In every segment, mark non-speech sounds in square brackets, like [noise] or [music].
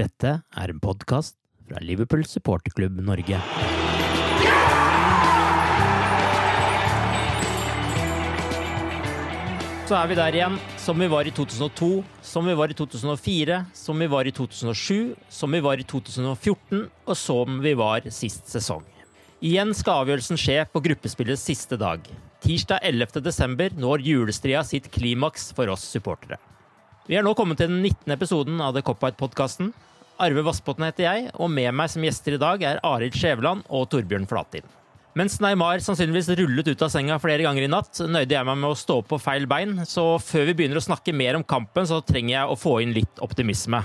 Dette er en podkast fra Liverpool supporterklubb Norge. Så er vi der igjen, som vi var i 2002, som vi var i 2004, som vi var i 2007, som vi var i 2014, og som vi var sist sesong. Igjen skal avgjørelsen skje på gruppespillets siste dag. Tirsdag 11. desember når julestria sitt klimaks for oss supportere. Vi er nå kommet til den 19. episoden av The Cop-Out-podkasten. Arve Vassbotn heter jeg, og med meg som gjester i dag er Arild Skjæveland og Torbjørn Flatin. Mens Neymar sannsynligvis rullet ut av senga flere ganger i natt, nøyde jeg meg med å stå opp på feil bein, så før vi begynner å snakke mer om kampen, så trenger jeg å få inn litt optimisme.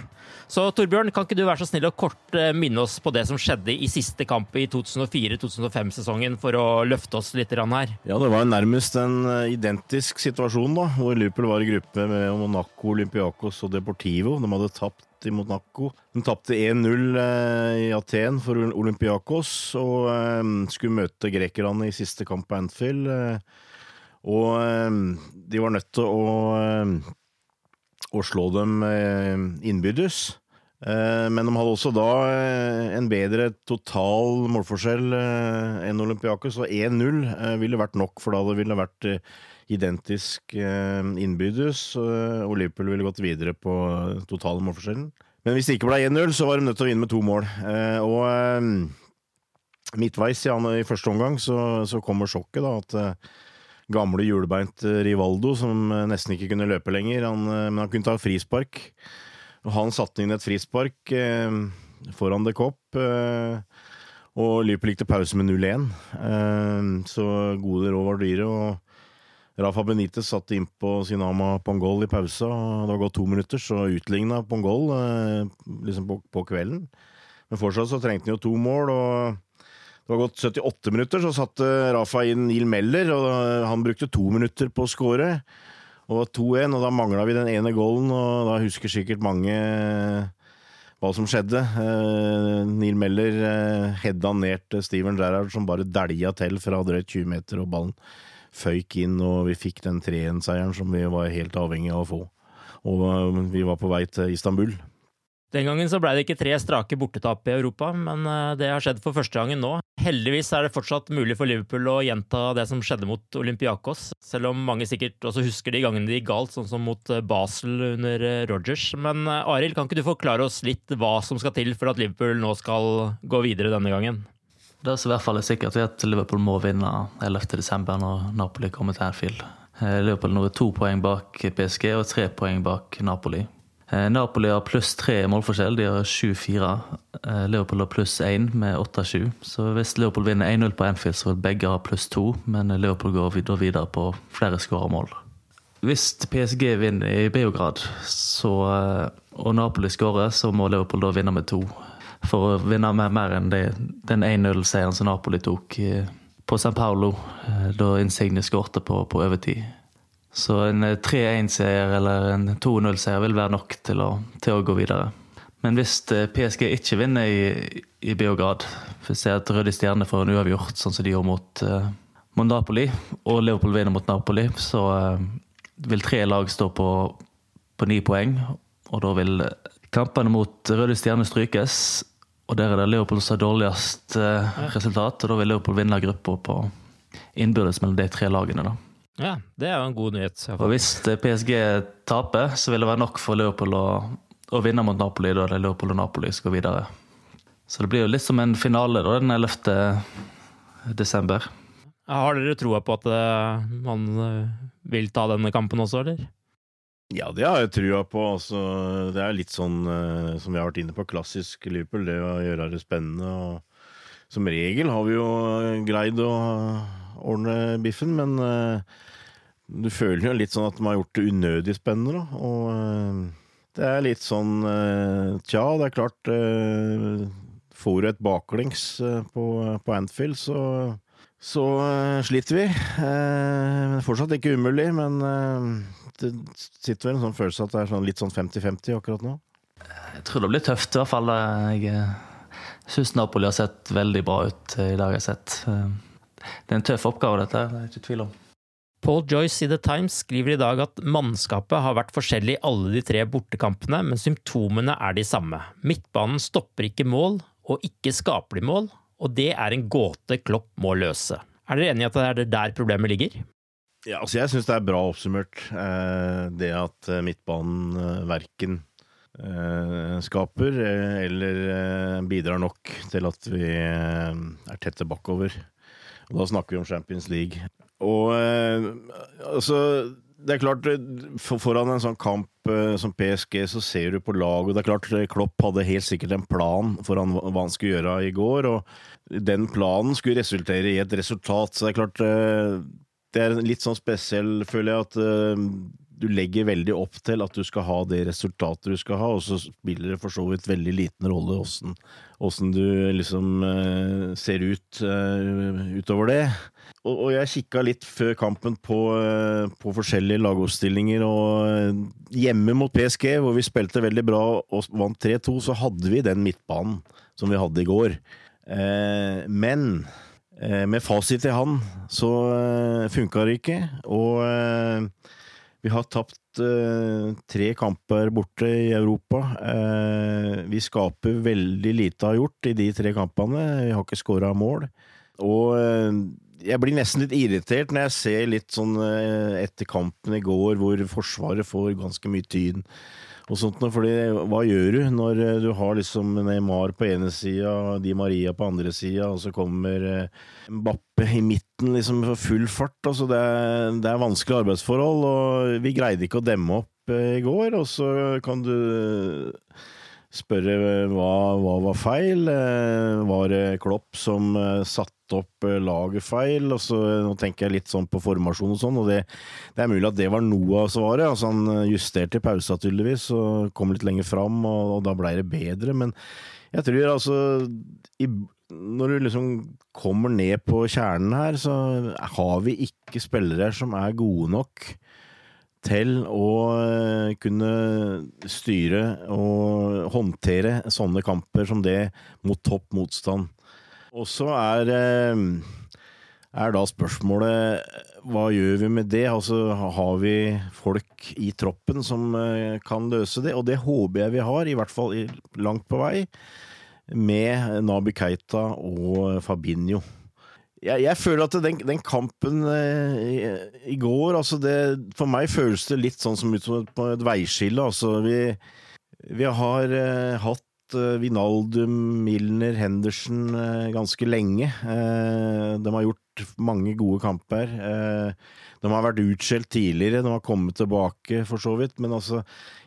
Så Torbjørn, kan ikke du være så snill å kort eh, minne oss på det som skjedde i siste kamp i 2004-2005-sesongen, for å løfte oss litt her? Ja, det var nærmest en eh, identisk situasjon, da, hvor Liverpool var i gruppe med Monaco, Olympiakos og Deportivo. De hadde tapt mot Monaco. De tapte 1-0 eh, i Aten for Olympiakos og skulle møte grekerne i siste kamp på Anfield. Og de var nødt til å å slå dem eh, innbyrdes. Eh, men de hadde også da eh, en bedre total målforskjell enn Olympiakos, og 1-0 ville vært nok, for da det ville vært identisk innbydes, og Liverpool ville gått videre på totale målforskjellen. Men hvis det ikke ble 1-0, så var de nødt til å vinne med to mål. Og midtveis i første omgang så, så kommer sjokket, da, at gamle hjulbeint eh, Rivaldo som eh, nesten ikke kunne løpe lenger. Han, eh, men han kunne ta frispark. Og han satte inn et frispark eh, foran The Cop. Eh, og Liverpool gikk til pause med 0-1. Eh, så gode råd var dyre. og Rafa Benitez satt innpå Sinama Pongol i pausa. Det var gått to minutter, så utligna Pongol liksom på, på, kvelden. Men fortsatt så trengte han jo to mål. og det var gått 78 minutter, så satte Rafa inn Neil Meller, og han brukte to minutter på å skåre. Og 2-1, og da mangla vi den ene goalen, og da husker sikkert mange hva som skjedde. Eh, Neil Meller hedda ned til Steven Gerrard, som bare dælja til fra drøyt 20 meter, og ballen føyk inn, og vi fikk den 3-1-seieren som vi var helt avhengig av å få. Og eh, vi var på vei til Istanbul. Den gangen så ble det ikke tre strake bortetap i Europa, men eh, det har skjedd for første gangen nå. Heldigvis er det fortsatt mulig for Liverpool å gjenta det som skjedde mot Olympiakos, selv om mange sikkert også husker de gangene det gikk galt, sånn som mot eh, Basel under Rogers. Men Arild, kan ikke du forklare oss litt hva som skal til for at Liverpool nå skal gå videre denne gangen? Det som i hvert fall er sikkert, er at Liverpool må vinne 11.12. når Napoli kommer til Anfield. Liverpool nå er to poeng bak PSG og tre poeng bak Napoli. Eh, Napoli har pluss tre målforskjell. De har 7-4. Eh, Liverpool har pluss én med 8-7. Så hvis Liverpool vinner 1-0 på Anfield, så vil begge ha pluss to. Men Liverpool går da videre på flere skåra mål. Hvis PSG vinner i Beograd så, eh, og Napoli skårer, så må Liverpool da vinne med to. For å vinne mer, mer enn det, den 1-0-seieren som Napoli tok på San Paulo da Insigne skårte på, på overtid. Så en 3-1-seier eller en 2-0-seier vil være nok til å, til å, gå videre. Men hvis PSG ikke vinner i, i Beograd, å se at Røde Stjerne får en uavgjort, sånn som de gjorde mot, uh, mot Napoli, og Liverpool vinner mot Napoli, så uh, vil tre lag stå på, på ni poeng. Og da vil kampene mot Røde Stjerne strykes. Og der er det Leopold som har dårligst uh, resultat, og da vil Leopold vinne gruppa på innbyrdes mellom de tre lagene. da. Ja, det er jo en god nyhet. Og hvis PSG taper, så vil det være nok for Leopold å, å vinne mot Napoli, da det Liverpool og Napoli skal videre. Så det blir jo litt som en finale da, den 11. desember. Har dere troa på at man vil ta denne kampen også, eller? Ja, det har jeg trua på. Altså, det er litt sånn som vi har vært inne på, klassisk Liverpool. Det å gjøre det spennende. og Som regel har vi jo greid å ordne biffen, men du føler jo litt sånn at de har gjort det unødig spennende. Da. Og det er litt sånn Tja, det er klart Får du et baklengs på, på Anfield, så, så sliter vi. Fortsatt ikke umulig, men det sitter vel en sånn følelse at det er sånn litt sånn 50-50 akkurat nå. Jeg tror det blir tøft, i hvert fall. Jeg syns Napoli har sett veldig bra ut i dag. jeg har sett. Det er en tøff oppgave, dette. Det er ikke tvil om. Paul Joyce i The Times skriver i dag at mannskapet har vært forskjellig i alle de tre bortekampene, men symptomene er de samme. Midtbanen stopper ikke mål, og ikke skaper de mål, og det er en gåte Klopp må løse. Er dere enig i at det er der problemet ligger? Ja, altså jeg syns det er bra oppsummert, det at midtbanen verken skaper eller bidrar nok til at vi er tette bakover. Og da snakker vi om Champions League. Og altså det er klart, foran en sånn kamp som PSG, så ser du på laget. Det er klart, Klopp hadde helt sikkert en plan for hva han skulle gjøre i går, og den planen skulle resultere i et resultat. Så det er klart, det er litt sånn spesiell, føler jeg, at du legger veldig opp til at du skal ha det resultatet du skal ha, og så spiller det for så vidt veldig liten rolle åssen, du liksom ser ut utover det. Og, og jeg kikka litt før kampen på, på, forskjellige lagoppstillinger, og hjemme mot PSG, hvor vi spilte veldig bra og vant 3-2, så hadde vi den midtbanen som vi hadde i går. Eh, men eh, med fasit i hand så eh, funka det ikke, og vi har tapt tre kamper borte i Europa. vi skaper veldig lite av gjort i de tre kampene. Vi har ikke skåra mål. Og jeg blir nesten litt irritert når jeg ser litt sånn etter kampen i går, hvor Forsvaret får ganske mye tyn og sånt. Fordi hva gjør du når du har liksom Neymar på ene sida, Di Maria på andre sida, og så kommer Bappe i midten liksom for full fart? Altså det, er, det er vanskelige arbeidsforhold, og vi greide ikke å demme opp i går. Og så kan du spørre hva, hva var feil? Var det Klopp som satte opp laget feil? Og så, nå tenker jeg litt sånn på formasjon og sånn, og det, det er mulig at det var noe av svaret. Altså Han justerte i pausa tydeligvis, og kom litt lenger fram, og, og da blei det bedre. Men jeg tror altså i, Når du liksom kommer ned på kjernen her, så har vi ikke spillere som er gode nok til å kunne styre og håndtere sånne kamper som det mot topp motstand. Og så er, er da spørsmålet hva gjør vi med det? Altså, har vi folk i troppen som kan løse det? Og det håper jeg vi har, i hvert fall langt på vei, med Nabi Keita og Fabinho jeg, jeg, føler at den, den kampen eh, i, i, går altså det, For meg føles det litt sånn som ut som på et veiskille. Altså, vi, vi har eh, hatt eh, Vinaldum, Milner, Henderson eh, ganske lenge. Eh, de har gjort mange gode kamper. Eh, de har vært utskjelt tidligere, de har kommet tilbake for så vidt. Men altså,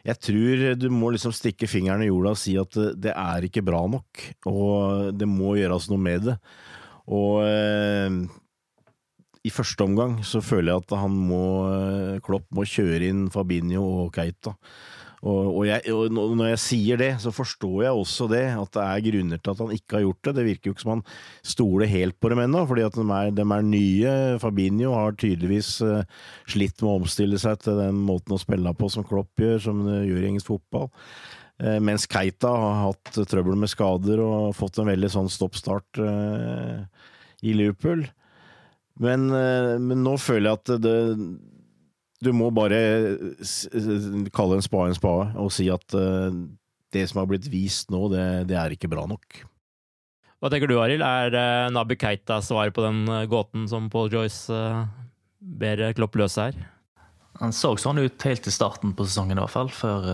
jeg tror du må liksom stikke fingeren i jorda og si at det, det er ikke bra nok. Og det må gjøres noe med det. Og eh, i første omgang så føler jeg at han må Klopp må kjøre inn Fabinho og Keita. Og, og, jeg, og når jeg sier det, så forstår jeg også det, at det er grunner til at han ikke har gjort det. Det virker jo ikke som han stoler helt på dem ennå, fordi at de er, de er nye. Fabinho har tydeligvis uh, slitt med å omstille seg til den måten å spille på som Klopp gjør, som gjør i engelsk fotball. Uh, mens Keita har hatt trøbbel med skader og fått en veldig sånn stopp-start uh, i Liverpool. Men, men, nå føler jeg at det, du må bare kalle en spade en spade og si at det som har blitt vist nå, det, det, er ikke bra nok. Hva tenker du, Arild? Er Nabi Keita svaret på den gåten som Paul Joyce ber Klopp løse her? Han så sånn ut helt i starten på sesongen, i hvert fall. Før,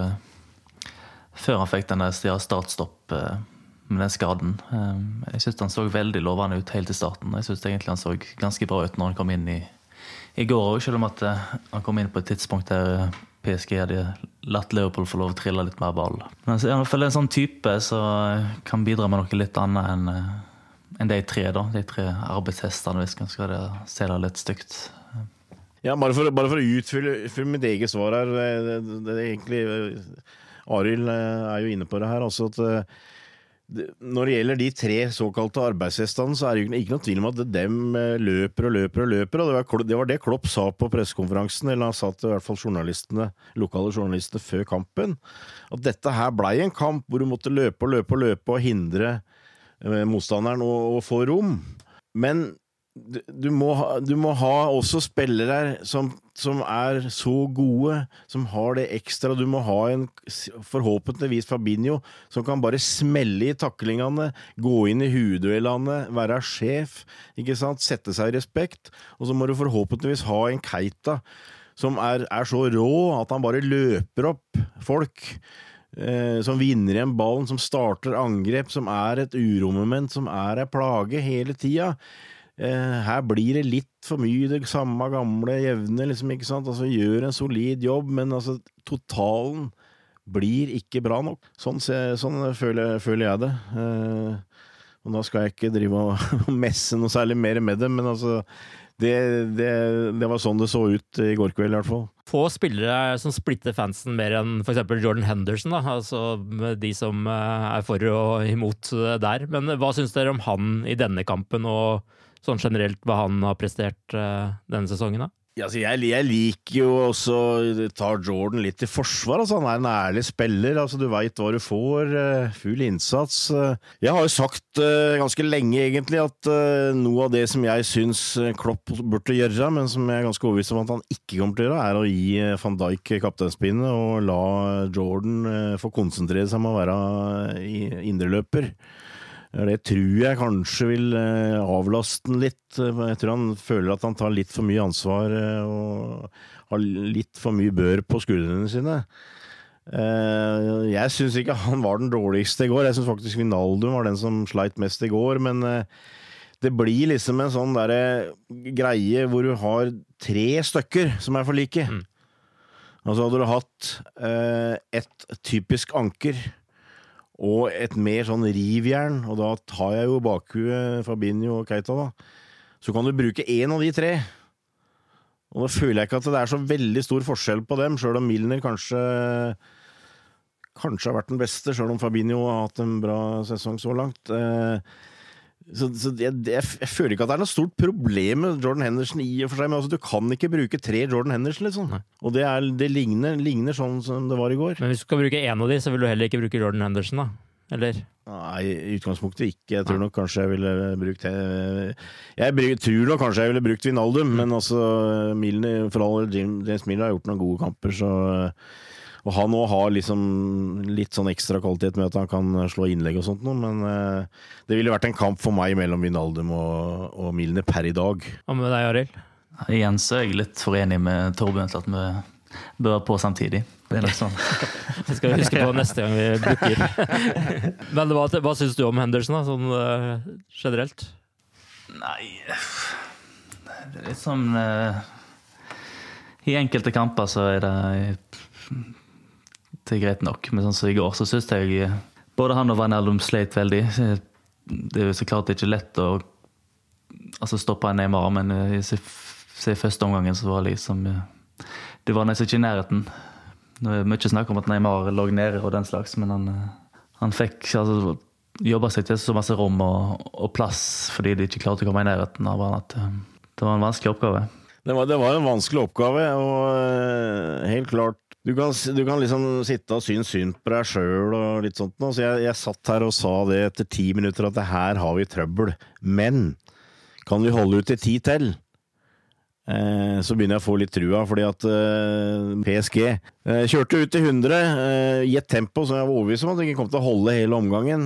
før han fikk denne startstopp med den skaden. Jeg syns han så veldig lovende ut helt i starten. Jeg syns egentlig han så ganske bra ut når han kom inn i i går òg, selv om at eh, han kom inn på et tidspunkt der eh, PSG hadde latt Leopold få lov å trille litt mer ball. Men i hvert fall en sånn type som eh, kan bidra med noe litt annet enn enn de tre da, de tre arbeidshestene, hvis man skal se det litt stygt. Ja, Bare for, bare for å utfylle mitt eget svar her. Det, det, det, egentlig Arild er jo inne på det her. altså at når det gjelder de tre såkalte arbeidshestene, så er det ikke noe tvil om at dem eh, løper og løper og løper. og Det var, det, Klopp sa på pressekonferansen, eller han sa til i hvert fall journalistene, lokale journalistene før kampen. At dette her blei en kamp hvor du måtte løpe og løpe og løpe og hindre eh, motstanderen å få rom. Men du må, ha, du må ha også spillere som, som, er så gode, som har det ekstra. Du må ha en forhåpentligvis Fabinho som kan bare smelle i taklingene, gå inn i hueduellene, være sjef, ikke sant, sette seg i respekt. Og så må du forhåpentligvis ha en Keita som er, er så rå at han bare løper opp folk. Eh, som vinner igjen ballen, som starter angrep, som er et uromoment, som er ei plage hele tida. Eh, her blir det litt for mye det samme gamle jevne, liksom, ikke sant. Altså, gjør en solid jobb, men altså, totalen blir ikke bra nok. Sånn, sånn føler, føler, jeg det. Eh, og da skal jeg ikke drive og [laughs] messe noe særlig mer med det, men altså det, det, det, var sånn det så ut i går kveld, i hvert fall. Få spillere som splitter fansen mer enn f.eks. Jordan Henderson, da. Altså de som eh, er for og imot der. Men hva syns dere om han i denne kampen, og sånn generelt hva han har prestert uh, denne sesongen? da? Ja, altså jeg, jeg, liker jo også ta Jordan litt i forsvar. Altså han er en ærlig spiller. altså Du veit hva du får. Uh, full innsats. Jeg har jo sagt ganske lenge egentlig at noe av det som jeg syns Klopp burde gjøre, men som jeg er ganske overbevist om at han ikke kommer til å gjøre, er å gi van Dijk kapteinspinnet og la Jordan få konsentrere seg om å være indreløper. Det tror jeg kanskje vil eh, avlaste han litt. Jeg tror han føler at han tar litt for mye ansvar eh, og har litt for mye bør på skuldrene sine. Eh, jeg syns ikke han var den dårligste i går. Jeg syns faktisk Vinaldum var den som sleit mest i går. Men det blir liksom en sånn derre greie hvor du har tre stykker som er for like. Mm. Altså hadde du hatt et typisk anker og et mer sånn rivjern, og da tar jeg jo bakhuet Fabinho og Keita, da. Så kan du bruke én av de tre. Og da føler jeg ikke at det er så veldig stor forskjell på dem, sjøl om Milner kanskje Kanskje har vært den beste, sjøl om Fabinho har hatt en bra sesong så langt. Eh, så, så jeg, jeg, jeg, føler ikke at det er noe stort problem med Jordan Henderson i og for seg, men altså, du kan ikke bruke tre Jordan Henderson, liksom. Og det, er, det ligner, ligner, sånn som det var i går. Men hvis du skal bruke én av de, så vil du heller ikke bruke Jordan Henderson, da? Eller? Nei, i utgangspunktet ikke. Jeg tror nok kanskje jeg ville brukt Jeg tror nok kanskje jeg ville brukt Vinaldum, mm. men altså Milner, for all James Miller har gjort noen gode kamper, så og han òg har liksom litt sånn ekstra kvalitet med at han kan slå innlegg og sånt noe, men eh, det ville vært en kamp for meg mellom Vinaldum og, og Milner per i dag. Hva med deg, Arild? Igjen så er jeg litt forenig med Torbjørn til at vi bør på samtidig. Det er nok sånn. [laughs] det skal vi huske på neste gang vi booker. [laughs] men hva, hva syns du om Henderson, da, sånn uh, generelt? Nei Det er litt sånn uh, I enkelte kamper så er det det er greit nok. Men sånn som i går, så syns jeg både han og Van Eldum sleit veldig. Det er jo så klart ikke lett å altså stoppe en Neymar, men i første omgangen så var det liksom Det var nesten ikke i nærheten Det er mye snakk om at Neymar lå nede og den slags, men han, eh, han fikk altså, jobba seg til så masse rom og, og, plass fordi de ikke klarte å komme i nærheten av han at eh, det var en vanskelig oppgave. Det var, det var en vanskelig oppgave, og helt klart du kan, du kan, liksom sitte og synes synd på deg sjøl og litt sånt. Så jeg, jeg, satt her og sa det etter ti minutter at det her har vi trøbbel. Men kan vi holde ut i ti til? Eh, så begynner jeg å få litt trua, fordi at eh, PSG eh, kjørte ut til 100 eh, i et tempo som jeg var overbevist om at de ikke kom til å holde hele omgangen.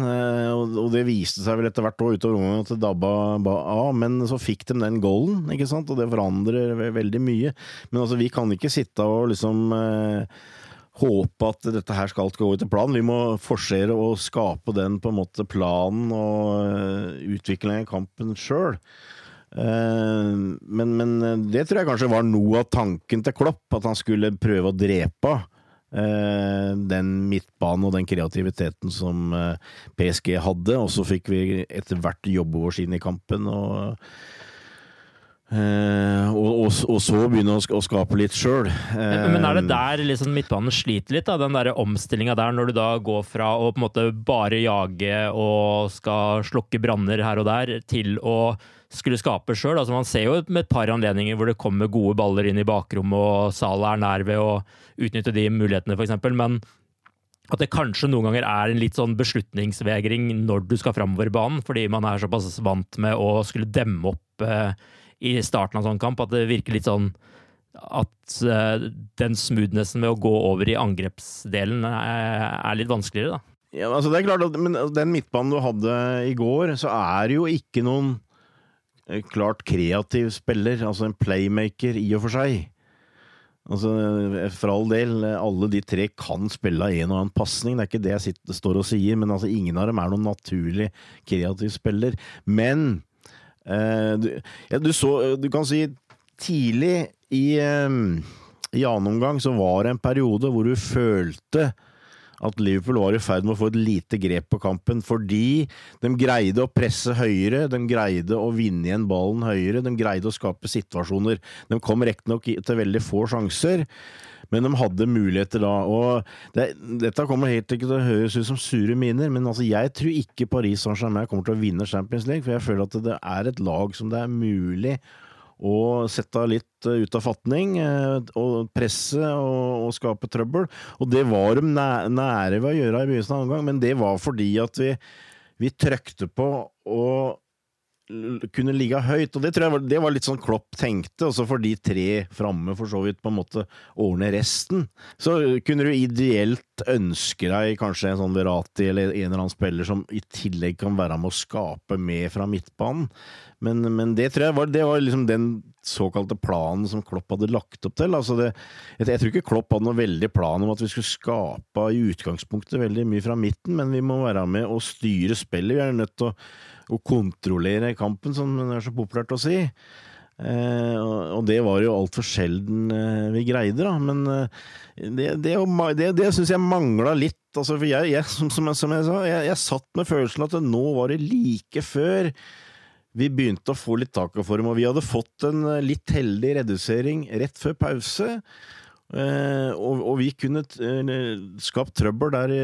Og, det viste seg vel etter hvert òg utover omgangen at det dabba av, men så fikk de den goalen, ikke sant, og det forandrer veldig mye. Men altså, vi kan ikke sitte og liksom håpe at dette her skal gå etter planen. Vi må forsere og skape den på en måte planen og utviklingen i kampen sjøl. Eh, men, men, det tror jeg kanskje var noe av tanken til Klopp, at han skulle prøve å drepe eh, den midtbanen og den kreativiteten som eh, PSG hadde. Og så fikk vi etter hvert jobbe oss inn i kampen. og og, og, og, så begynne å, skape litt sjøl. Uh, men er det der liksom midtbanen sliter litt? da, Den omstillinga der, når du da går fra å på en måte bare jage og skal slukke branner her og der, til å skulle skape sjøl. Altså, man ser jo med et par anledninger hvor det kommer gode baller inn i bakrommet, og Salah er nær ved å utnytte de mulighetene, f.eks. Men at det kanskje noen ganger er en litt sånn beslutningsvegring når du skal framover banen, fordi man er såpass vant med å skulle demme opp eh, i starten av sånn kamp, at det virker litt sånn at eh, den smoothnessen med å gå over i angrepsdelen er, er litt vanskeligere, da. Ja, altså det er klart at, men Den midtbanen du hadde i går, så er det jo ikke noen Eh, klart kreativ spiller, altså en playmaker i og for seg. Altså, eh, For all del, alle de tre kan spille av en og annen pasning, det er ikke det jeg sitter, står og sier, men altså, ingen av dem er noen naturlig kreativ spiller. Men eh, du, ja, du, så Du kan si tidlig i, eh, i annen omgang så var det en periode hvor du følte at Liverpool var i ferd med å få et lite grep på kampen, fordi de greide å presse høyere, de greide å vinne igjen ballen høyere, de greide å skape situasjoner. De kom riktignok til veldig få sjanser, men de hadde muligheter da. og det, Dette kommer helt ikke til å høres ut som sure miner, men altså jeg tror ikke Paris Saint-Germain kommer til å vinne Champions League, for jeg føler at det er et lag som det er mulig og sette litt eh, ut av fatning, eh, og presse og, og, skape trøbbel. Og det var de nære ved å gjøre i begynnelsen av omgang, men det var fordi at vi, vi trøkte på og kunne ligge høyt, og det tror jeg var, det var litt sånn Klopp tenkte, også for de tre framme for så vidt på en måte ordne resten. Så kunne du ideelt ønske deg kanskje en sånn Verati eller en eller annen spiller som i tillegg kan være med å skape med fra midtbanen, men, men det tror jeg var, det var liksom den såkalte planen som Klopp hadde lagt opp til. Altså det, jeg, jeg, tror ikke Klopp hadde noe veldig plan om at vi skulle skape i utgangspunktet veldig mye fra midten, men vi må være med og styre spillet. Vi er nødt til å å kontrollere kampen, som det er så populært å si. Eh, og det var jo altfor sjelden eh, vi greide, da. Men eh, det, det, det, det syns jeg mangla litt. Altså, for jeg, jeg som, som, som, jeg sa, jeg, jeg satt med følelsen at nå var det like før vi begynte å få litt tak i form, og vi hadde fått en eh, litt heldig redusering rett før pause. Eh, og, og, vi kunne eh, skapt trøbbel der,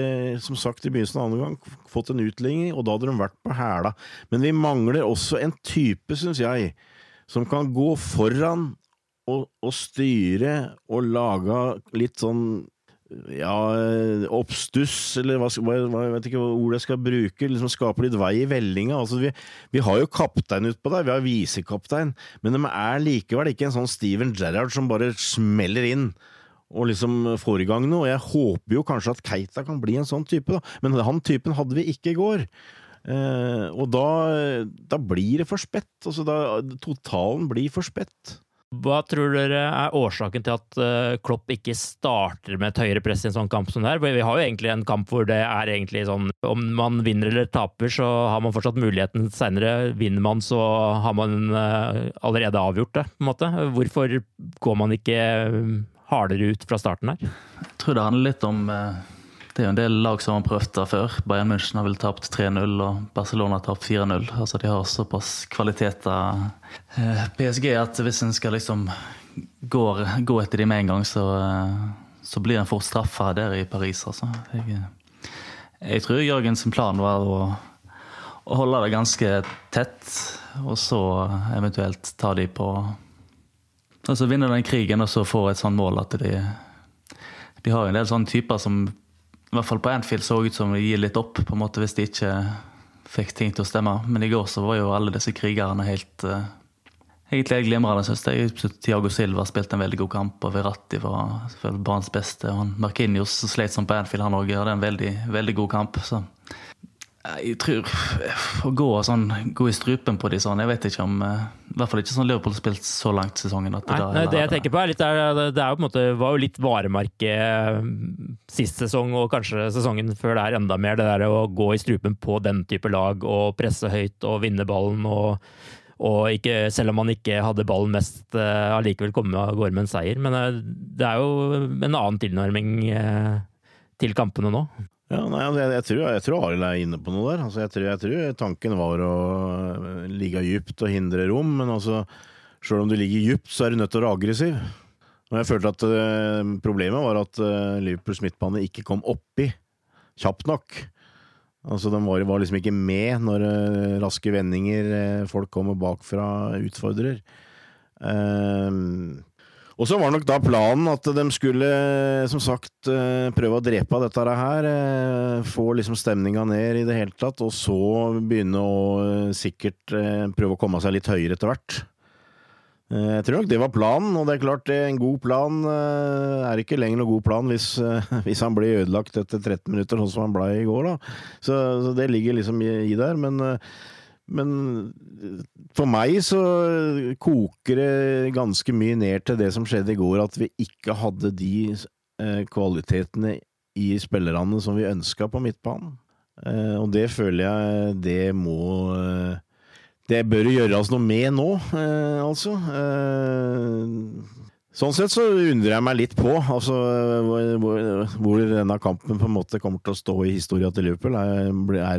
som sagt, i begynnelsen av andre gang. Fått en utligning, og da hadde de vært på hæla. Men vi mangler også en type, syns jeg, som kan gå foran og, og styre og lage litt sånn ja, oppstuss, eller hva, jeg vet ikke hva ord jeg skal bruke, liksom skape litt vei i vellinga. Altså, vi, vi, har jo kaptein utpå der, vi har visekaptein, men de er likevel ikke en sånn Steven Gerrard som bare smeller inn og liksom får i gang noe. Jeg håper jo kanskje at Keita kan bli en sånn type, da. men han typen hadde vi ikke i går. Eh, og da, da, blir det for spett. Altså da, totalen blir for spett. Hva tror dere er årsaken til at uh, Klopp ikke starter med et høyere press i en sånn kamp som det her? Vi har jo egentlig en kamp hvor det er egentlig sånn om man vinner eller taper, så har man fortsatt muligheten seinere. Vinner man, så har man uh, allerede avgjort det, på en måte. Hvorfor går man ikke hardere ut fra starten her? Jeg tror det handler litt om eh, Det er jo en del lag som har prøvd det før. Bayern München har vel tapt 3-0, og Barcelona har tapt 4-0. Altså De har såpass kvaliteter, av PSG, at hvis en skal liksom gå, gå etter dem med en gang, så, eh, så blir en fort straffa der i Paris, altså. Jeg, jeg tror Jørgens plan var å, å holde det ganske tett, og så eventuelt ta de på Og så vinne den krigen og så få et sånt mål at de De har en del sånne typer som i hvert fall på Anfield så ut som de gir litt opp på en måte hvis de ikke fikk ting til å stemme. Men i går så var jo alle disse krigerne helt uh, egentlig helt glimrende, syns jeg. Tiago Silva spilte en veldig god kamp, og Verratti var selvfølgelig banens beste. og Markinios slet som på Anfield, han òg gjorde en veldig, veldig god kamp. så jeg tror Å gå, sånn, gå i strupen på de sånn Jeg vet ikke om eh, I hvert fall ikke sånn Liverpool har spilt så langt sesongen. Nei, det, nei, det jeg tenker på er litt, det, det er jo på en måte, var jo litt varemerke eh, sist sesong, og kanskje sesongen før det er enda mer. Det der å gå i strupen på den type lag og presse høyt og vinne ballen. og, og ikke, selv om man ikke hadde ballen mest, uh, allikevel komme av gårde med en seier. Men det er jo en annen tilnærming til kampene nå. Ja, nei, altså, jeg, jeg, tror, jeg tror Arild er inne på noe der. Altså, jeg, tror, jeg, tror, tanken var å eh, ligge dypt og hindre rom, men altså, sjøl om du ligger dypt, så er du nødt til å være aggressiv. Og jeg følte at uh, Problemet var at uh, Liverpools midtbane ikke kom oppi kjapt nok. Altså, De var, var liksom ikke med når uh, raske vendinger, folk kommer bakfra, utfordrer. Uh, og så var nok da planen at de skulle, som sagt, eh, prøve å drepe dette her. Eh, få liksom stemninga ned i det hele tatt, og så begynne å eh, sikkert prøve å komme seg litt høyere etter hvert. Jeg tror nok det var planen, og det er klart en god plan er ikke lenger noen god plan hvis, [laughs] hvis han blir ødelagt etter 13 minutter, sånn som han ble i går. da. Så, så det ligger liksom i, i der. men men for meg så koker det ganske mye ned til det som skjedde i går, at vi ikke hadde de eh, kvalitetene i spillerne som vi ønska på midtbanen. Eh, og det føler jeg det må eh, Det bør gjøres noe med nå, altså. Sånn sett så undrer jeg meg litt på altså, hvor, hvor, denne kampen på en måte kommer til å stå i historia til Liverpool. Er,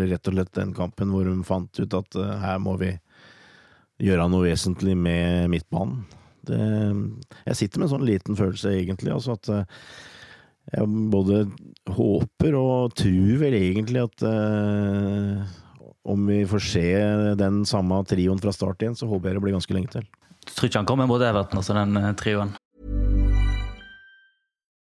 det rett og slett den kampen hvor de fant ut at uh, her må vi gjøre noe vesentlig med midtbanen? Det, jeg sitter med en sånn liten følelse, egentlig. Altså at uh, jeg både håper og tror vel egentlig at uh, om vi får se den samme trioen fra start igjen, så håper jeg det blir ganske lenge til. Jeg tror ikke han kommer mot Everton, altså den trioen.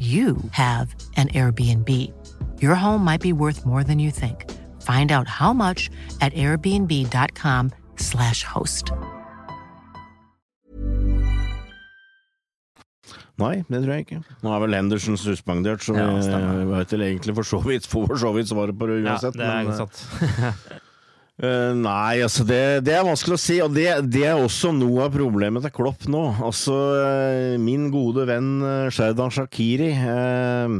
you have an Airbnb. Your home might be worth more than you think. Find out how much at airbnb.com/slash host. Nei, det tror jeg ikke. Nå er vel Henderson suspendert, så Ja, vi veit vel egentlig for så vidt for så vidt svaret på det Ja, det er men, [laughs] eh, nei, altså det, det er vanskelig å si, og det, det er også noe av problemet til Klopp nå. Altså, uh, min gode venn uh, Sherdan Shakiri eh,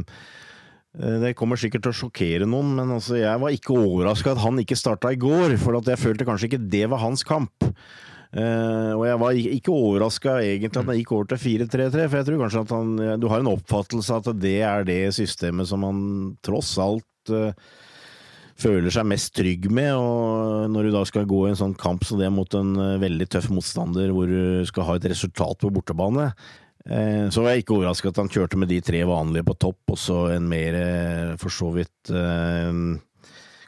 eh, det kommer sikkert til å sjokkere noen, men altså, jeg var ikke overraska at han ikke starta i går, for jeg følte kanskje ikke det var hans kamp. Eh, og jeg var ikke- overraska egentlig at han gikk over til 4-3-3, for jeg tror kanskje at han Du har en oppfattelse at det er det systemet som han tross alt eh, føler seg mest trygg med, og når du da skal gå i en sånn kamp som det mot en eh, veldig tøff motstander, hvor du skal ha et resultat på bortebane, eh, så var jeg ikke overraska at han kjørte med de tre vanlige på topp, og så en mer eh, for så vidt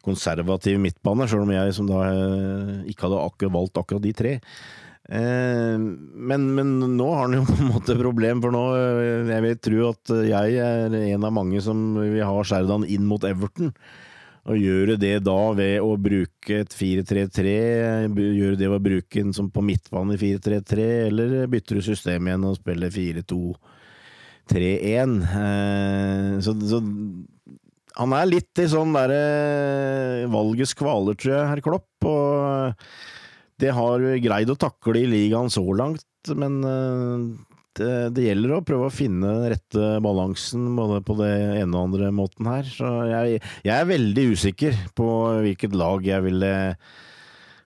konservativ midtbane, sjøl om jeg som da ikke hadde akkurat valgt akkurat de tre. Men, men nå har han jo [laughs] på en måte problem, for nå Jeg vil tro at jeg er en av mange som vil ha Sherdan inn mot Everton. Og gjøre det da ved å bruke et 4-3-3, gjøre det ved å bruke en som på midtbane i 4-3-3, eller bytter du system igjen og spiller 4-2-3-1. Eh, så, så han er litt i sånn derre valgets kvaler, tror jeg, herr Klopp. Og det har greid å takle i ligaen så langt, men eh, det, det gjelder å prøve å finne den rette balansen både på det ene og andre måten her. Så jeg, jeg er veldig usikker på hvilket lag jeg ville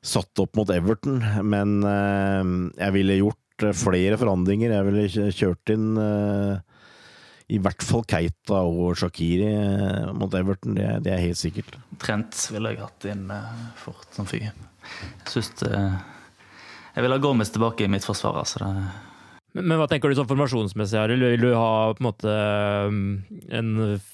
satt opp mot Everton, men eh, jeg ville gjort eh, flere forandringer. Jeg ville kjørt inn eh, i hvert fall Keita og Shakiri eh, mot Everton, det, det er helt sikkert. Trent ville jeg hatt inn eh, fort som fy. Jeg syns det Jeg vil ha Gomez tilbake i mitt forsvar. Altså det, Men, men hva tenker du sånn formasjonsmessig, her? Vil du ha på en måte um, en,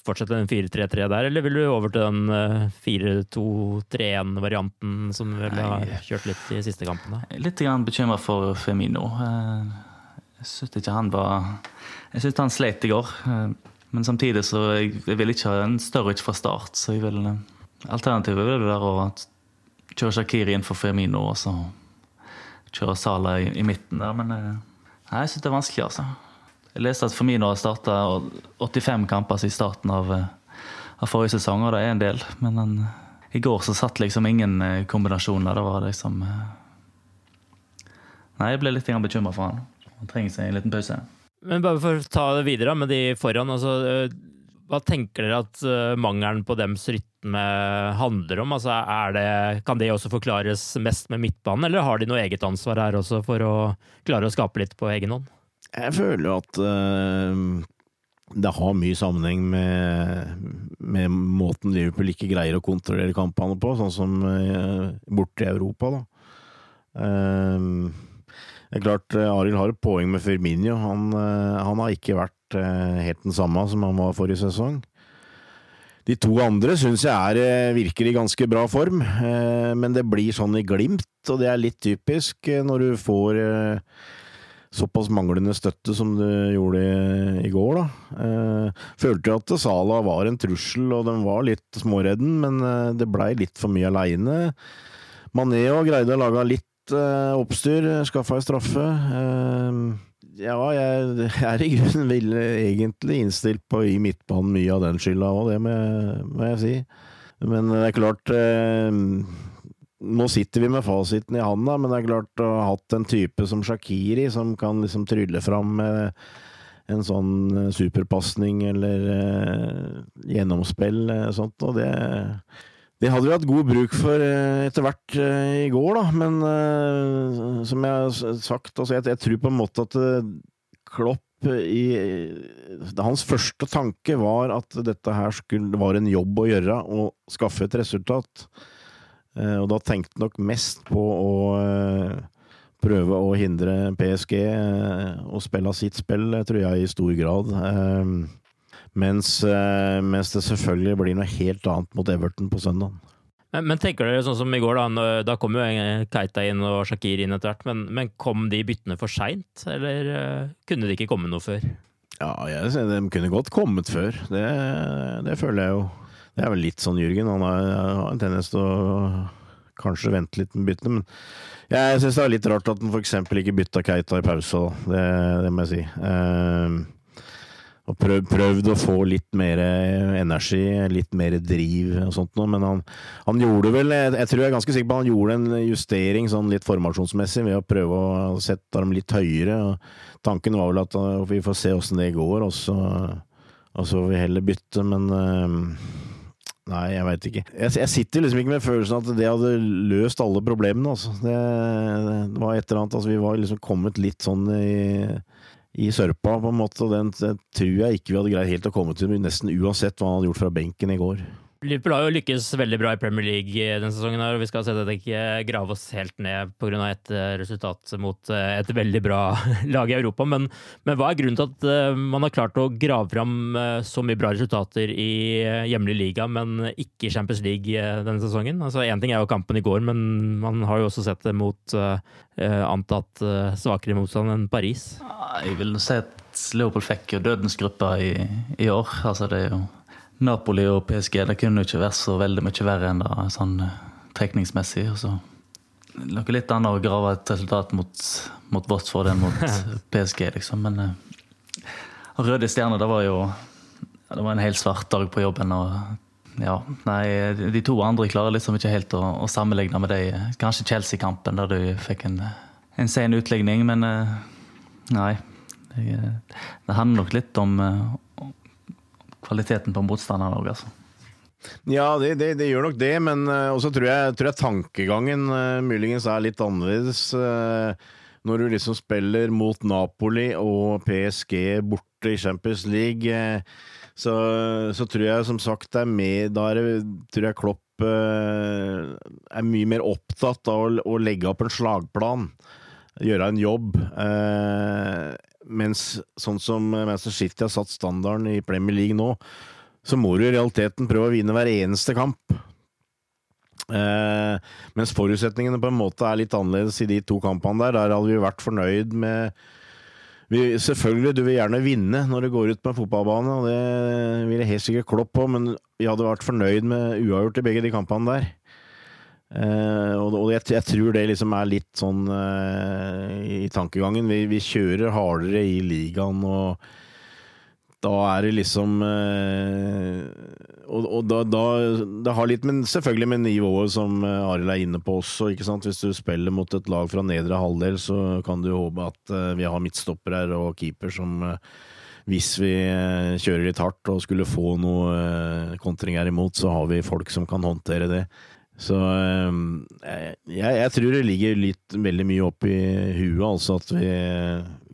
fortsette den 4-3-3 der, eller vil du over til den uh, 4-2-3-1-varianten som du vel har kjørt litt i siste kampene? litt bekymra for Femino. Eh, Jeg syns ikke han var Jeg syns han sleit i går. eh, Men samtidig så jeg, jeg vil ikke ha en større ut fra start, så jeg vil eh, Alternativet vil være å kjøre Shakiri inn for Firmino og så kjøre Sala i, i midten der, men Nei, jeg syns det er vanskelig, altså. Jeg leste at Firmino har starta 85 kamper siden starten av, eh, av forrige sesong, og det er en del. Men han, i går så satt liksom ingen eh, kombinasjoner. Det var liksom eh, Nei, jeg ble litt bekymra for han. Han trenger seg en liten pause. Men bare for å ta det videre med de foran. Altså, hva tenker dere at mangelen på dems rytme handler om? Altså, det, kan det også forklares mest med midtbanen, eller har de noe eget ansvar her også for å klare å skape litt på egen hånd? Jeg føler jo at uh det har mye sammenheng med, med måten Liverpool ikke greier å kontrollere kampene på, sånn som uh, borte i Europa, da. Uh, det er klart, Arild har et poeng med Firmino. Han, uh, han har ikke vært eh, helt den samme som han var forrige sesong. De to andre syns jeg er, eh, virker i ganske bra form, eh, men det blir sånn i glimt, og det er litt typisk eh, når du får såpass manglende støtte som du gjorde i, går, da. Følte jo at Sala var en trussel, og den var litt småredden, men det blei litt for mye aleine. Maneo greide å lage litt oppstyr, skaffa ei straffe. Eh, ja, jeg, [laughs] er i grunnen vil, egentlig innstilt på å gi midtbanen mye av den skylda òg, det må jeg, må jeg si. Men det er klart eh, Nå sitter vi med fasiten i handa, men det er klart å ha hatt en type som Shakiri, som kan liksom trylle fram eh, en sånn eh, superpasning eller eh, gjennomspill eh, sånt, og det det hadde vi hatt god bruk for eh, etter hvert eh, i går, da, men eh, som jeg har sagt, altså jeg, jeg tror på en måte at Klopp i Hans første tanke var at dette her skulle, var en jobb å gjøre, å skaffe et resultat. Og da tenkte han nok mest på å prøve å hindre PSG å spille sitt spill, tror jeg, i stor grad. Mens, mens det selvfølgelig blir noe helt annet mot Everton på søndag. Men, men, tenker dere sånn som i går, da, da kom jo Keita inn og Shakir inn etter hvert, men, men, kom de byttene for seint, eller kunne de ikke komme noe før? Ja, jeg, de kunne godt kommet før. Det, det, føler jeg jo. Det er vel litt sånn Jørgen. Han har, en tendens til å kanskje vente litt med byttene. Men jeg syns det er litt rart at han f.eks. ikke bytta Keita i pause. Det, det, må jeg si. Eh, og prøv, prøvd, å få litt mer energi, litt mer driv og sånt noe. Men han, han gjorde vel jeg, tror jeg er ganske sikker på han gjorde en justering sånn litt formasjonsmessig ved å prøve å sette dem litt høyere. og Tanken var vel at uh, vi får se åssen det går, og så, og så får vi heller bytte, men uh, Nei, jeg veit ikke. Jeg, jeg, sitter liksom ikke med følelsen at det hadde løst alle problemene, altså. Det, det var et eller annet Altså, vi var liksom kommet litt sånn i i sørpa, på en måte. og Den tror jeg ikke vi hadde greid helt å komme til, nesten uansett hva han hadde gjort fra benken i går. Liverpool har jo lykkes veldig bra i Premier League denne sesongen, og vi skal selvsagt ikke grave oss helt ned pga. et eh, resultat mot eh, et veldig bra [laughs] lag i Europa. Men, men, hva er grunnen til at eh, man har klart å grave fram så mye bra resultater i hjemlig liga, men ikke Champions League denne sesongen? Altså Én ting er jo kampen i går, men man har jo også sett det mot antatt svakere motstand enn Paris. Jeg vil si at Leopold fikk jo dødens gruppe i, i år. Altså det er jo Napoli og PSG det kunne jo ikke vært så veldig mye verre enn det sånn eh, trekningsmessig. Og så noe litt annet å grave et resultat mot, mot Watford enn mot [laughs] PSG, liksom. Men uh, Røde Stjerner, det var jo det var en helt svart dag på jobben. og ja, nei, De to andre klarer liksom ikke helt å, å sammenligne med de. Kanskje Chelsea-kampen, der du fikk en, en sen utligning, men uh, nei. Det, det handler nok litt om, kvaliteten på motstanderen òg, altså. Ja, det, det, det, gjør nok det, men uh, også tror jeg, tror jeg tankegangen uh, muligens er litt annerledes. Uh, når du liksom spiller mot Napoli og PSG borte i Champions League, så, så, tror jeg som sagt det er med Da er det, tror jeg Klopp er mye mer opptatt av å, å, legge opp en slagplan. Gjøre en jobb. Mens sånn som Manchester City har satt standarden i Premier League nå, så må du i realiteten prøve å vinne hver eneste kamp. Eh, mens forutsetningene på en måte er litt annerledes i de to kampene der. Der hadde vi vært fornøyd med vi, Selvfølgelig, du vil gjerne vinne når du går ut på en fotballbane, og det vil jeg helt sikkert Klopp på, men vi hadde vært fornøyd med uavgjort i begge de kampene der. Uh, og jeg, jeg, tror det liksom er litt sånn uh, i tankegangen. Vi, vi, kjører hardere i ligaen, og da er det liksom uh, Og, og da, da, Det har litt men selvfølgelig med nivået som Arild er inne på også. ikke sant? Hvis du spiller mot et lag fra nedre halvdel, så kan du håpe at vi har midtstopper her og keeper som hvis vi kjører litt hardt og skulle få noe kontringer imot, så har vi folk som kan håndtere det. Så ehm, jeg, jeg, tror det ligger litt veldig mye opp i huet, altså at vi,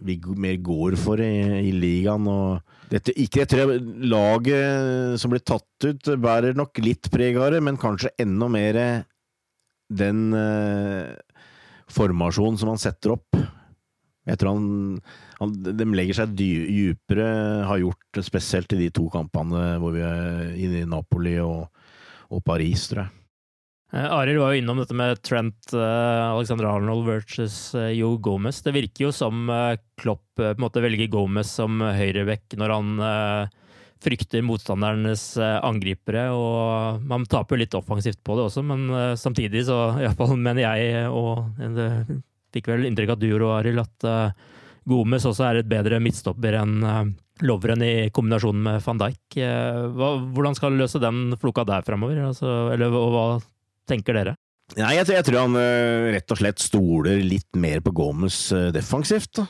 vi mer går for i, i ligaen. og dette, ikke, tror Laget som blir tatt ut, bærer nok litt preg av det, men kanskje enda mer den uh, formasjonen som han setter opp. Jeg tror han, han De legger seg dypere, har gjort spesielt i de to kampene hvor vi er inne i Napoli og, og Paris, tror jeg. Uh, Arild var jo innom dette med Trent uh, Alexander Arnold versus Joe Jo Gomez. Det virker jo som Klopp på en måte velger Gomez som høyreback når han frykter motstandernes angripere. og Man taper jo litt offensivt på det også, men samtidig så [laughs] iallfall mener jeg, og det fikk vel inntrykk av du og Arild, at Gomez også er et bedre midtstopper enn Lovren i kombinasjon med van Dijk. hvordan skal han løse den floka der framover? Altså, eller hva tenker dere? Nei, jeg, jeg, tror han uh, rett og slett stoler litt mer på Gomez uh, defensivt.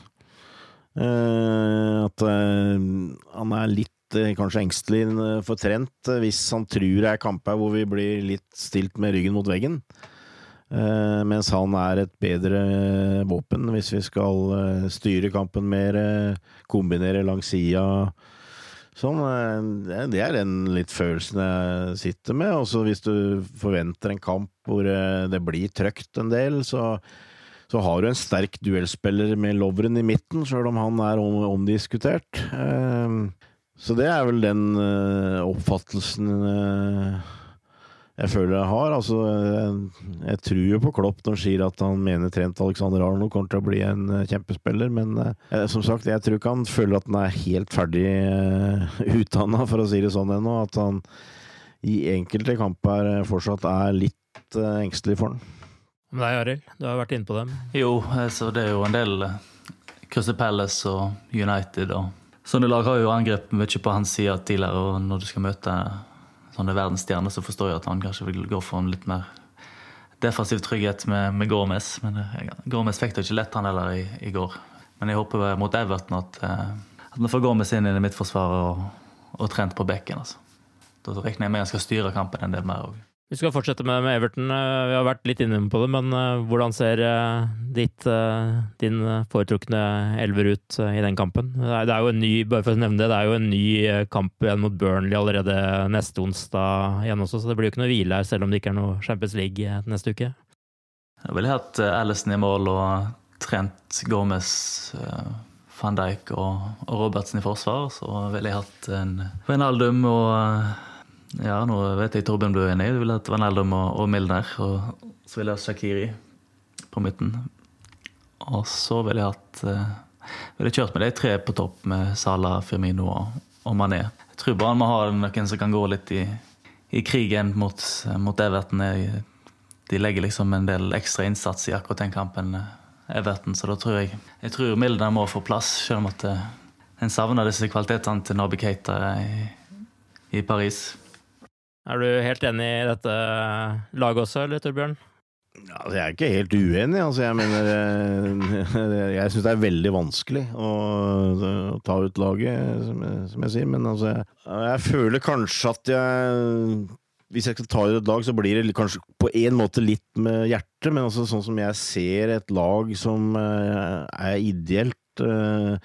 Uh, at han er litt kanskje engstelig for Trent hvis han tror det er kamper hvor vi blir litt stilt med ryggen mot veggen. Eh, mens han er et bedre våpen hvis vi skal eh, styre kampen mer, eh, kombinere langs sida. Sånn, det er den litt følelsen jeg sitter med. Også hvis du forventer en kamp hvor eh, det blir trøkt en del, så, så har du en sterk duellspiller med Lovren i midten, sjøl om han er omdiskutert. Eh, Så det er vel den oppfattelsen jeg føler jeg har. Altså, jeg, jeg tror jo på Klopp når han sier at han mener Trent Alexander Arnold kommer til å bli en eh, kjempespiller, men eh, som sagt, jeg tror ikke han føler at han er helt ferdig eh, [laughs] utdanna, for å si det sånn ennå. At han i enkelte kamper eh, fortsatt er litt eh, engstelig for han. Nei, Arild, du har vært inne på dem. Jo, altså, det er jo en del eh, Crystal Palace og United og Sånne lag har jo angrepet mye på hans side tidligere, og når du skal møte sånne verdensstjerne, så forstår jeg at han kanskje vil gå for en litt mer defensiv trygghet med, med Gormes. Men eh, Gormes fikk det ikke lett, han heller, i, i går. Men jeg håper mot Everton at, eh, at vi får Gormes inn i det midtforsvaret og, og trent på bekken. Altså. Da regner jeg med han skal styre kampen en del mer òg. Vi skal fortsette med, med Everton. Eh, Vi har vært litt inne på det, men eh, hvordan ser eh, ditt, din foretrukne elver ut i den kampen? Det er, det er jo en ny bare for å nevne det, det er jo en ny kamp igjen mot Burnley allerede neste onsdag igjen også, så det blir jo ikke noe hvile her, selv om det ikke er noe Champions League neste uke. Jeg ville hatt Allison i mål og Trent Gomez, van Dijk og, Robertsen i forsvar. Så ville jeg hatt en Wijnaldum og Ja, nå vet jeg Torbjørn ble enig. Jeg ville hatt Wijnaldum og, og Milner. Og så ville jeg hatt Shakiri på midten. Og så ville jeg hatt uh, ville jeg kjørt med de tre på topp, med Salah, Firmino og, og Mané. Jeg tror bare man har noen som kan gå litt i, i krigen mot, mot Everton. De legger liksom en del ekstra innsats i akkurat den kampen, eh, Everton, så da tror jeg Jeg tror Milner må få plass, selv om at eh, en savner disse kvalitetene til Nabi Keita i, i Paris. Er du helt enig i dette laget også, eller Torbjørn? Altså, jeg er ikke helt uenig. Altså, jeg mener eh, [laughs] Jeg syns det er veldig vanskelig å, å ta ut laget, som jeg, som jeg sier. Men altså, jeg, jeg føler kanskje at jeg Hvis jeg skal ta ut et lag, så blir det kanskje på en måte litt med hjertet. Men altså, sånn som jeg ser et lag som eh, er ideelt eh,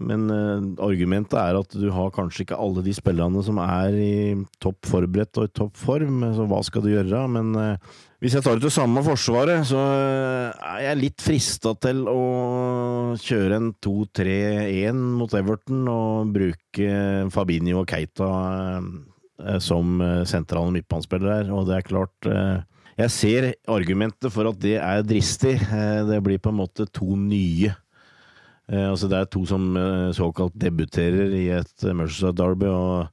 men eh, argumentet er at du har kanskje ikke alle de spillerne som er i topp forberedt og i topp form, så hva skal du gjøre? Men eh, hvis jeg tar ut det samme forsvaret, så eh, er jeg litt frista til å kjøre en 2-3-1 mot Everton og bruke Fabinho og Keita som sentrale midtbanespillere her, og det er klart jeg ser argumentet for at det er dristig. Det blir på en måte to nye. Eh, altså det er to som eh, såkalt debuterer i et eh, Merseyside Derby. og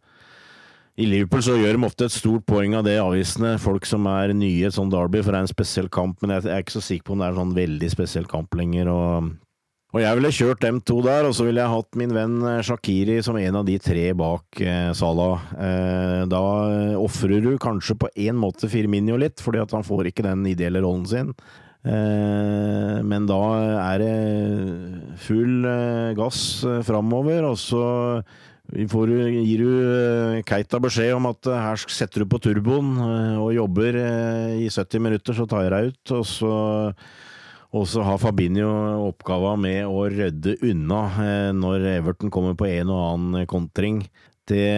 I Liverpool så gjør de ofte et stort poeng av det avisene. Folk som er nye i et sånt derby, for det er en spesiell kamp. Men jeg er ikke så sikker på om det er en sånn veldig spesiell kamp lenger. og... Og jeg ville kjørt dem to der, og så ville jeg hatt min venn Shakiri som en av de tre bak eh, Salah. Eh, da ofrer du kanskje på en måte Firminio litt, fordi at han får ikke den ideelle rollen sin. Eh, men da er det full eh, gass eh, framover, og så får gir du Keita beskjed om at her setter du på turboen og jobber i 70 minutter, så tar jeg deg ut. Og så, og så har Fabinho oppgaven med å rydde unna når Everton kommer på en og annen kontring. Det,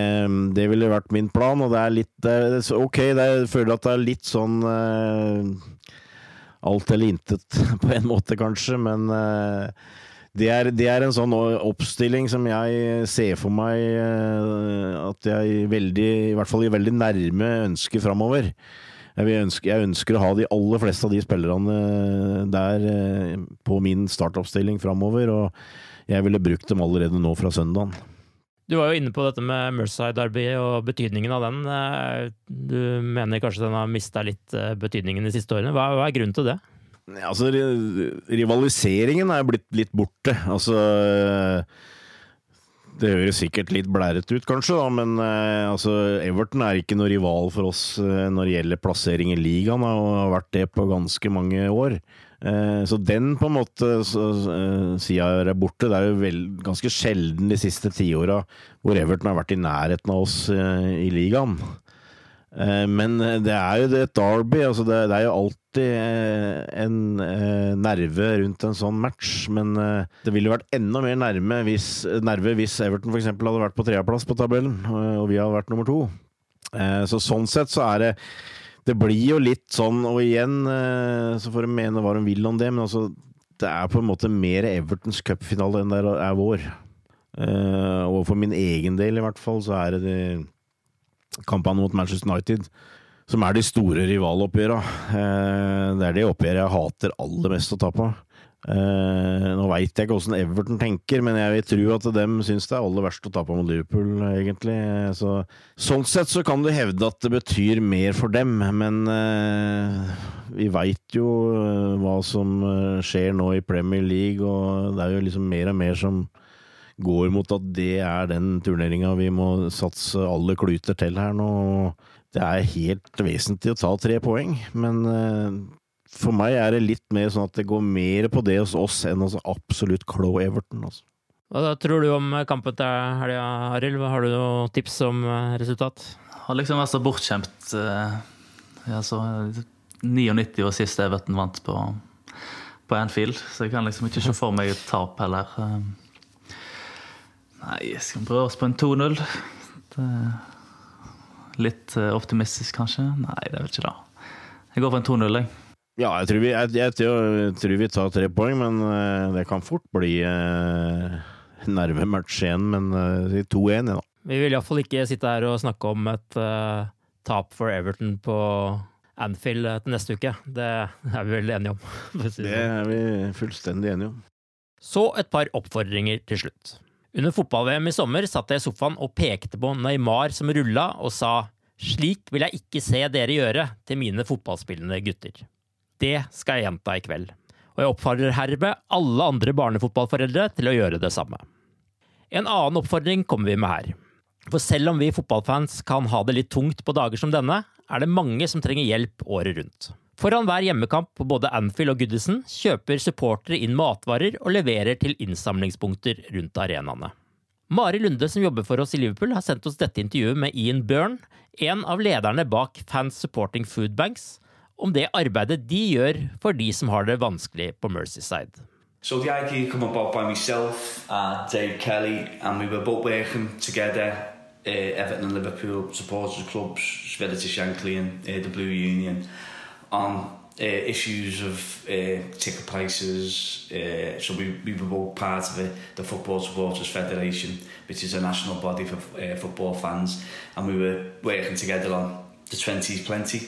det ville vært min plan, og det er litt det er, Ok, det er, jeg føler at det er litt sånn eh, alt eller intet, [laughs] på en måte, kanskje, men eh, det er, det er en sånn oppstilling som jeg ser for meg eh, at jeg veldig, i hvert fall i veldig nærme ønsker framover. Jeg, vil ønske, jeg ønsker å ha de aller fleste av de spillerne der eh, på min startoppstilling framover, og jeg ville brukt dem allerede nå fra søndagen. Du var jo inne på dette med Merseyside Derby og betydningen av den. Eh, Du mener kanskje den har mista litt eh, betydningen de siste årene. Hva, er grunnen til det? Ja, Altså, rivaliseringen er blitt litt borte. Altså Det høres sikkert litt blærete ut, kanskje, da, men eh, altså, Everton er ikke noe rival for oss når det gjelder plassering i ligaen, og har vært det på ganske mange år. Eh, så den på en måte eh, sida er borte. Det er jo vel, ganske sjelden de siste tiåra hvor Everton har vært i nærheten av oss eh, i ligaen. Men det er jo et derby. Altså det, det er jo alltid en nerve rundt en sånn match. Men det ville vært enda mer nerve hvis, nerve hvis Everton f.eks. hadde vært på tredjeplass på tabellen, og vi hadde vært nummer to. Så sånn sett så er det Det blir jo litt sånn, og igjen eh, så får de mene hva de vil om det, men altså det er på en måte mer Evertons cupfinale enn det er vår. Eh, Og for min egen del i hvert fall, så er det de kampene mot Manchester United som er de store rivaloppgjøra. Eh, Det er det oppgjøret jeg hater aller mest å ta på. Eh, Nå veit jeg ikke åssen Everton tenker, men jeg vil tro at dem syns det er aller verst å tape mot Liverpool, egentlig. Så, sånn sett så kan du hevde at det betyr mer for dem, men eh, vi veit jo eh, hva som skjer nå i Premier League, og det er jo liksom mer og mer som går mot at det er den turneringa vi må satse alle kluter til her nå. Det er helt vesentlig å ta tre poeng, men for meg er det litt mer sånn at det går mer på det hos oss enn hos absolutt Chloe Everton. Altså. Hva tror du om kampen til helga, Arild? Har du noen tips om eh, resultat? Har liksom vært så bortskjemt. eh, Ja, så 99 var sist Everton vant på, på Anfield, så jeg kan liksom ikke se for meg et tap heller. Eh, Nei, jeg skal prøve oss på en 2-0. Er Litt eh, optimistisk, kanskje? Nei, det er vel ikke det. Jeg går for en 2-0, jeg. Ja, jeg tror, vi, jeg, jeg jeg tror vi tar tre poeng, men eh, det kan fort bli uh, nervematch igjen. Men uh, 2-1, ja. Vi vil iallfall ikke sitte her og snakke om et eh, tap for Everton på Anfield eh, til neste uke. Det er vi vel enige om. [laughs] det sånn. er vi fullstendig enige om. Så et par oppfordringer til slutt. Under fotball-VM i sommer satt jeg i sofaen og pekte på Neymar som rulla, og sa slik vil jeg ikke se dere gjøre til mine fotballspillende gutter. Det skal jeg gjenta i kveld, og jeg oppfordrer herved alle andre barnefotballforeldre til å gjøre det samme. En annen oppfordring kommer vi med her. For selv om vi fotballfans kan ha det litt tungt på dager som denne, er det mange som trenger hjelp året rundt. Foran hver hjemmekamp på både Anfield og Goodison kjøper supportere inn matvarer og leverer til innsamlingspunkter rundt arenaene. Mari Lunde, som jobber for oss i Liverpool, har sendt oss dette intervjuet med Ian Byrne, en av lederne bak Fans Supporting Food Banks, om det arbeidet de gjør for de som har det vanskelig på Merseyside. So the idea came about by myself and Dave Kelly, and we were both working together, uh, Everton and Liverpool supporters clubs, Svelity Shankly and uh, the Blue Union, on uh, issues of uh, ticket prices. Uh, so we, we were both part of it, the Football Supporters Federation, which is a national body for uh, football fans, and we were working together on the 20s plenty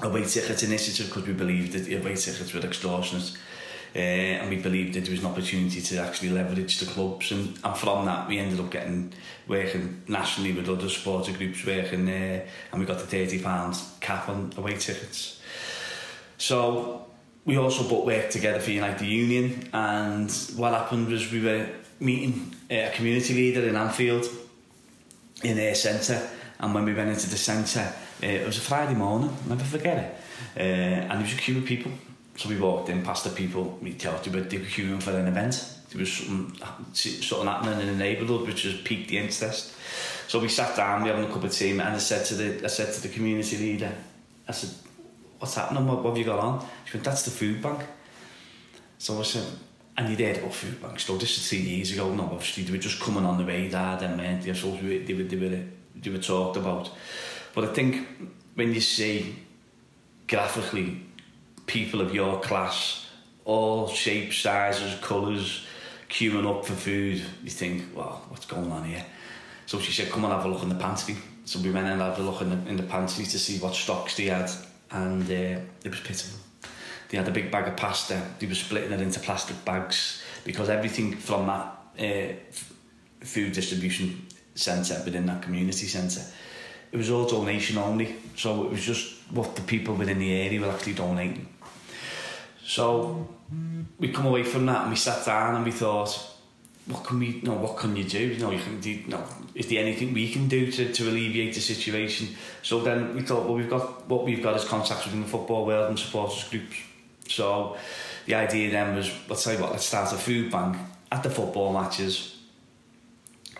away ticket initiative because we believed that away tickets were extortionate. Uh, and we believed that there was an opportunity to actually leverage the clubs. And, and from that we ended up getting working nationally with other supporter groups working there, and we got the 30 pounds cap on away tickets so we also both worked together for Unite the Union and what happened was we were meeting uh, a community leader in Anfield in a centre. And when we went into the centre Uh, it was a Friday morning, I'll never forget it. Uh, and there was a queue of people. So we walked in past the people, we talked about they were queuing for an event. There was something, something happening in the neighbourhood which was piqued the interest. So we sat down, we having a cup of tea, and I said to the, I said to the community leader, I said, what's happening, what, what have you got on? She went, that's the food bank. So I said, and he did, oh, food banks, no, this is three years ago, no, obviously, they were just coming on the radar, then, man, they, were, they, were, they, were, they were talked about. But I think when you see graphically people of your class all shapes sizes colours queuing up for food you think well what's going on here? So she said come and have a look in the pantry. So we went and had a look in the, in the pantry to see what stocks they had and uh, it was pitiful. They had a big bag of pasta. They were splitting it into plastic bags because everything from that uh, food distribution centre within that community centre it was all donation only so it was just what the people within the area were actually donating. So we come away from that and we sat down and we thought what can we you know what can you do? You know you can do you know is there anything we can do to, to alleviate the situation? So then we thought well we've got what we've got is contacts within the football world and supporters groups so the idea then was let's tell you what let's start a food bank at the football matches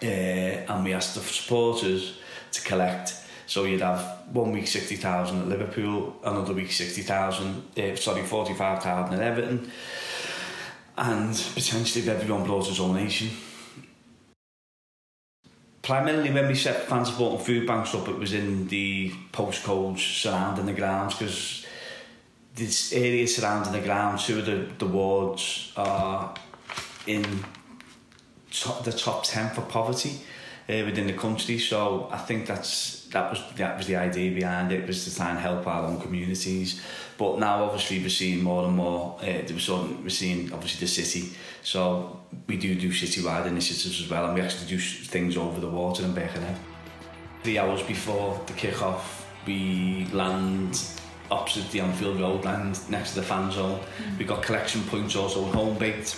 uh, and we asked the supporters to collect So you'd have one week 60,000 at Liverpool, another week 60,000, uh, sorry, 45,000 at Everton, and potentially if everyone brought a nation. Primarily when we set fan support and food banks up, it was in the postcodes surrounding the grounds because this area surrounding the grounds, two of the, the wards are in top, the top 10 for poverty uh, within the country. So I think that's that was that was the idea behind it was to try and help our own communities. But now obviously we're seeing more and more. Uh, we're, sort of, we're seeing obviously the city. So we do do citywide initiatives as well, and we actually do things over the water in Birkenhead. Three hours before the kick-off, we land opposite the Anfield Road land next to the fan zone. Mm. We've got collection points also home baked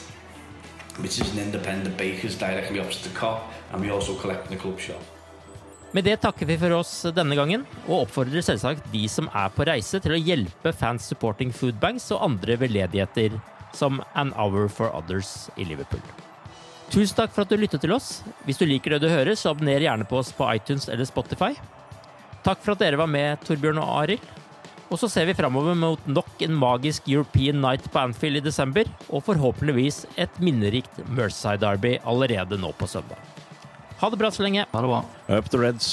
which is an independent bakers directly opposite the cop, and we also collect in the club shop. Med det takker vi for oss denne gangen, og oppfordrer selvsagt de som er på reise til å hjelpe Fans Supporting Food Banks og andre veldedigheter som An Hour for Others i Liverpool. Tusen takk for at du lyttet til oss. Hvis du liker det du hører, så abonner gjerne på oss på iTunes eller Spotify. Takk for at dere var med, Torbjørn og Arild. Og så ser vi framover mot nok en magisk European Night på Anfield i desember, og forhåpentligvis et minnerikt Merceside Derby allerede nå på søndag. Ha det bra så lenge. Ha det bra. Up the Reds.